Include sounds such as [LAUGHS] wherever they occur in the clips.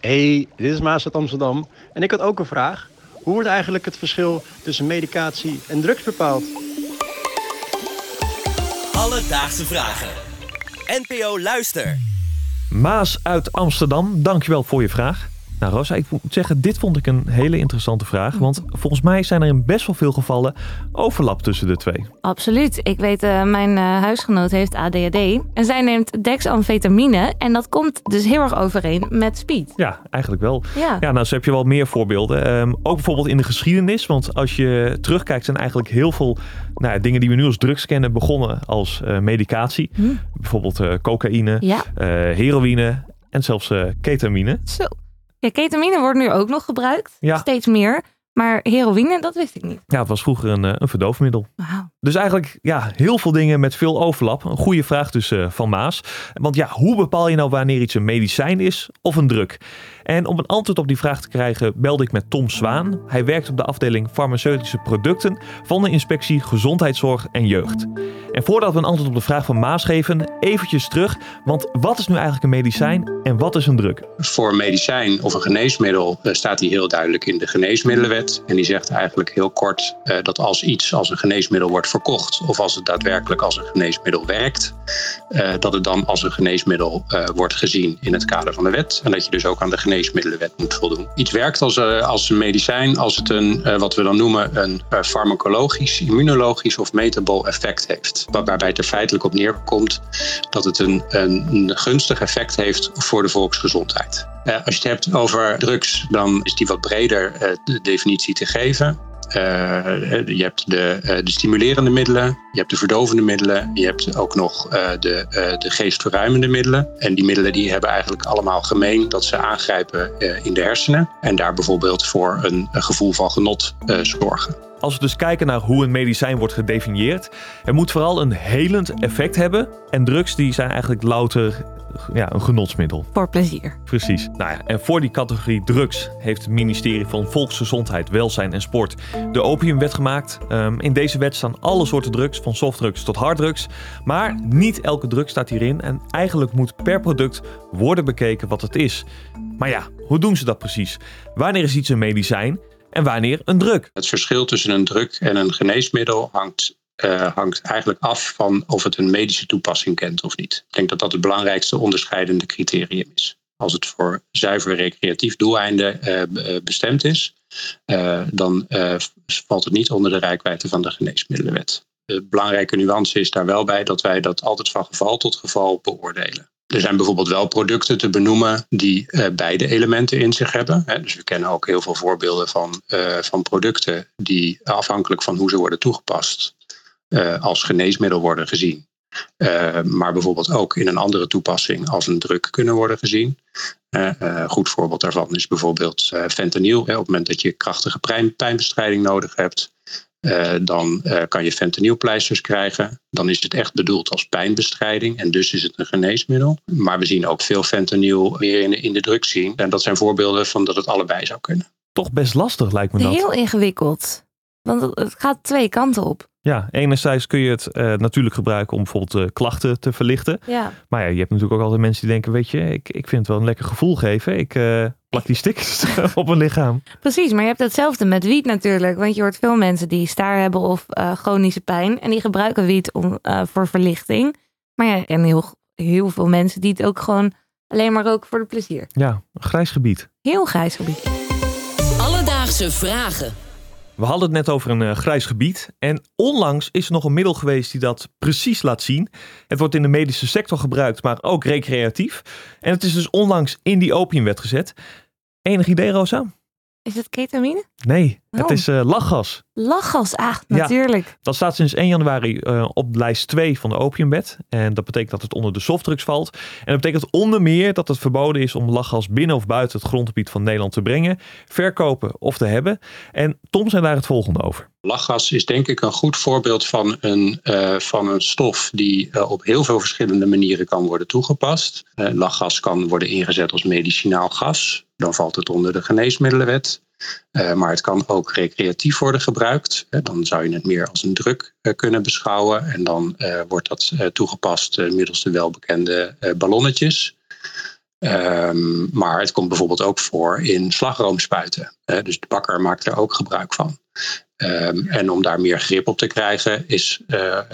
Hey, dit is Maas uit Amsterdam. En ik had ook een vraag. Hoe wordt eigenlijk het verschil tussen medicatie en drugs bepaald? Alledaagse vragen. NPO Luister. Maas uit Amsterdam, dankjewel voor je vraag. Nou Rosa, ik moet zeggen, dit vond ik een hele interessante vraag. Want volgens mij zijn er in best wel veel gevallen overlap tussen de twee. Absoluut. Ik weet, uh, mijn uh, huisgenoot heeft ADHD. En zij neemt dexamfetamine. En dat komt dus heel erg overeen met speed. Ja, eigenlijk wel. Ja, Ja, nou, zo heb je wel meer voorbeelden. Um, ook bijvoorbeeld in de geschiedenis. Want als je terugkijkt, zijn eigenlijk heel veel nou, ja, dingen die we nu als drugs kennen begonnen als uh, medicatie. Hm. Bijvoorbeeld cocaïne, ja. heroïne en zelfs ketamine. Zo. Ja, ketamine wordt nu ook nog gebruikt. Ja. Steeds meer. Maar heroïne, dat wist ik niet. Ja, het was vroeger een, een verdoofmiddel. Wauw. Dus eigenlijk ja, heel veel dingen met veel overlap. Een goede vraag dus uh, van Maas. Want ja, hoe bepaal je nou wanneer iets een medicijn is of een drug? En om een antwoord op die vraag te krijgen belde ik met Tom Zwaan. Hij werkt op de afdeling farmaceutische producten van de inspectie Gezondheidszorg en Jeugd. En voordat we een antwoord op de vraag van Maas geven, eventjes terug. Want wat is nu eigenlijk een medicijn en wat is een drug? Voor een medicijn of een geneesmiddel uh, staat die heel duidelijk in de geneesmiddelenwet. En die zegt eigenlijk heel kort uh, dat als iets als een geneesmiddel wordt verkocht of als het daadwerkelijk als een geneesmiddel werkt, uh, dat het dan als een geneesmiddel wordt gezien in het kader van de wet. En dat je dus ook aan de geneesmiddelenwet moet voldoen. Iets werkt als, als een medicijn als het een, wat we dan noemen, een farmacologisch, immunologisch of metabol effect heeft. Waarbij het er feitelijk op neerkomt dat het een, een gunstig effect heeft voor de volksgezondheid. Als je het hebt over drugs, dan is die wat breder de definitie te geven. Uh, je hebt de, de, stimulerende middelen, je hebt de verdovende middelen, je hebt ook nog de, de geestverruimende middelen. En die middelen die hebben eigenlijk allemaal gemeen dat ze aangrijpen in de hersenen en daar bijvoorbeeld voor een, een gevoel van genot zorgen. Als we dus kijken naar hoe een medicijn wordt gedefinieerd, het moet vooral een helend effect hebben. En drugs die zijn eigenlijk louter ja, een genotsmiddel. Voor plezier. Precies. Nou ja, en voor die categorie drugs heeft het ministerie van Volksgezondheid, Welzijn en Sport de opiumwet gemaakt. Um, in deze wet staan alle soorten drugs, van softdrugs tot harddrugs. Maar niet elke drug staat hierin en eigenlijk moet per product worden bekeken wat het is. Maar ja, hoe doen ze dat precies? Wanneer is iets een medicijn en wanneer een drug? Het verschil tussen een drug en een geneesmiddel hangt uh, hangt eigenlijk af van of het een medische toepassing kent of niet. Ik denk dat dat het belangrijkste onderscheidende criterium is. Als het voor zuiver recreatief doeleinden uh, bestemd is, dan valt het niet onder de rijkwijde van de geneesmiddelenwet. De belangrijke nuance is daar wel bij dat wij dat altijd van geval tot geval beoordelen. Er zijn bijvoorbeeld wel producten te benoemen die beide elementen in zich hebben. Hè. Dus we kennen ook heel veel voorbeelden van, van producten die afhankelijk van hoe ze worden toegepast, als geneesmiddel worden gezien. Uh, maar bijvoorbeeld ook in een andere toepassing als een drug kunnen worden gezien. Uh, een goed voorbeeld daarvan is bijvoorbeeld fentanyl. Hè. Op het moment dat je krachtige pijn, pijnbestrijding nodig hebt, dan kan je fentanylpleisters krijgen. Dan is het echt bedoeld als pijnbestrijding en dus is het een geneesmiddel. Maar we zien ook veel fentanyl weer in de, in de drug zien. En dat zijn voorbeelden van dat het allebei zou kunnen. Toch best lastig lijkt me dat. Heel ingewikkeld. Want het gaat twee kanten op. Ja, enerzijds kun je het uh, natuurlijk gebruiken om bijvoorbeeld uh, klachten te verlichten. Ja. Maar ja, je hebt natuurlijk ook altijd mensen die denken, weet je, ik, ik vind het wel een lekker gevoel geven. Ik uh, plak die stickers [LAUGHS] op een lichaam. Precies, maar je hebt hetzelfde met wiet natuurlijk. Want je hoort veel mensen die staar hebben of chronische pijn. En die gebruiken wiet om, voor verlichting. Maar ja, en heel, heel veel mensen die het ook gewoon alleen maar roken voor de plezier. Ja, een grijs gebied. Heel grijs gebied. Alledaagse vragen. We hadden het net over een uh, grijs gebied. En onlangs is er nog een middel geweest die dat precies laat zien. Het wordt in de medische sector gebruikt, maar ook recreatief. En het is dus onlangs in die opiumwet gezet. Enig idee, Rosa? Is het ketamine? Nee, oh. het is uh, lachgas. Lachgas, ah, natuurlijk. Ja, dat staat sinds 1 januari uh, op lijst 2 van de opiumwet. En dat betekent dat het onder de softdrugs valt. En dat betekent onder meer dat het verboden is om lachgas binnen of buiten het grondgebied van Nederland te brengen, verkopen of te hebben. En Tom zei daar het volgende over. Lachgas is denk ik een goed voorbeeld van een, uh, van een stof die uh, op heel veel verschillende manieren kan worden toegepast. Uh, lachgas kan worden ingezet als medicinaal gas. Dan valt het onder de geneesmiddelenwet. Uh, maar het kan ook recreatief worden gebruikt. Dan zou je het meer als een druk uh, kunnen beschouwen. En dan wordt dat toegepast middels de welbekende ballonnetjes. Ehm, maar het komt bijvoorbeeld ook voor in slagroomspuiten. Dus de bakker maakt er ook gebruik van. Ehm, en om daar meer grip op te krijgen, is,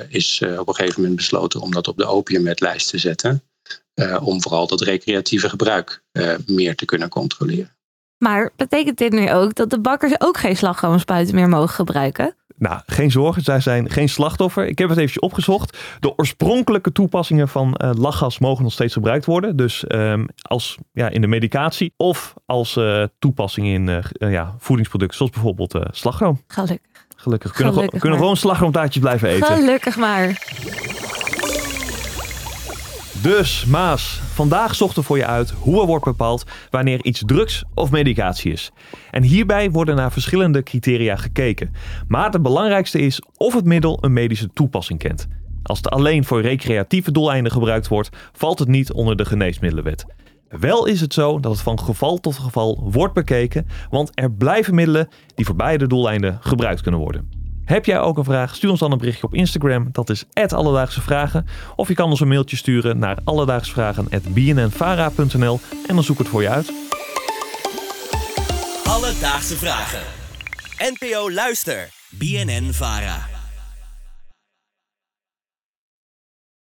is op een gegeven moment besloten om dat op de opiumwetlijst te zetten. Uh, om vooral dat recreatieve gebruik meer te kunnen controleren. Maar betekent dit nu ook dat de bakkers ook geen slagroomspuiten meer mogen gebruiken? Nou, geen zorgen, zij zijn geen slachtoffer. Ik heb het eventjes opgezocht. De oorspronkelijke toepassingen van uh, lachgas mogen nog steeds gebruikt worden. Dus um, als ja, in de medicatie of als uh, toepassing in uh, ja, voedingsproducten, zoals bijvoorbeeld slagroom. Gelukkig. Gelukkig. Kunnen, Gelukkig kunnen gewoon slagroomtaartjes blijven eten. Gelukkig maar. Dus, Maas, vandaag zochten voor je uit hoe er wordt bepaald wanneer iets drugs of medicatie is. En hierbij worden naar verschillende criteria gekeken. Maar het belangrijkste is of het middel een medische toepassing kent. Als het alleen voor recreatieve doeleinden gebruikt wordt, valt het niet onder de geneesmiddelenwet. Wel is het zo dat het van geval tot geval wordt bekeken, want er blijven middelen die voor beide doeleinden gebruikt kunnen worden. Heb jij ook een vraag? Stuur ons dan een berichtje op Instagram. Dat is Alledaagse Vragen. Of je kan ons een mailtje sturen naar alledaagsvragen.bnnvara.nl en dan zoek het voor je uit. Alledaagse Vragen. NPO Luister. BNN Vara.